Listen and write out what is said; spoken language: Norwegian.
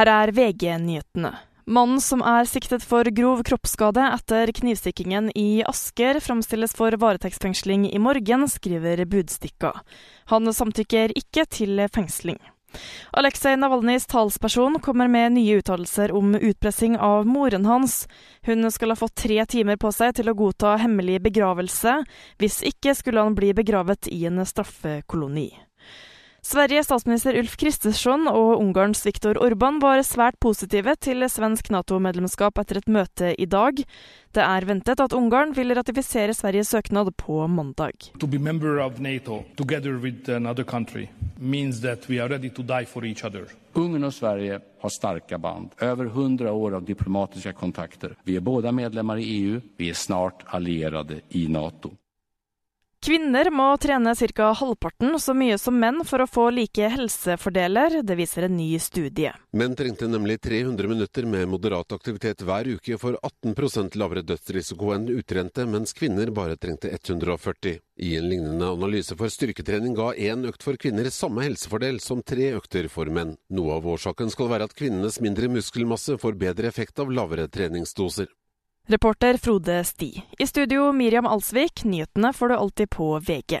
Her er VG-nyhetene. Mannen som er siktet for grov kroppsskade etter knivstikkingen i Asker, framstilles for varetektsfengsling i morgen, skriver Budstikka. Han samtykker ikke til fengsling. Aleksej Navalnyjs talsperson kommer med nye uttalelser om utpressing av moren hans. Hun skal ha fått tre timer på seg til å godta hemmelig begravelse. Hvis ikke skulle han bli begravet i en straffekoloni. Sveriges statsminister Ulf Kristersson og Ungarns Viktor Orban var svært positive til svensk Nato-medlemskap etter et møte i dag. Det er ventet at Ungarn vil ratifisere Sveriges søknad på mandag. To be member of NATO together with another country means that we are ready to die for each other. Ungern och Sverige har starka band, över hundra år av diplomatiska kontakter. Vi är båda medlemmar i EU, vi är snart allierade i NATO. Kvinner må trene ca. halvparten så mye som menn for å få like helsefordeler, det viser en ny studie. Menn trengte nemlig 300 minutter med moderat aktivitet hver uke for 18% lavere dødsrisiko enn utrente, mens kvinner bare trengte 140. I en lignende analyse for styrketrening ga én økt for kvinner samme helsefordel som tre økter for menn. Noe av årsaken skal være at kvinnenes mindre muskelmasse får bedre effekt av lavere treningsdoser. Reporter Frode Sti. I studio Miriam Alsvik, nyhetene får du alltid på VG.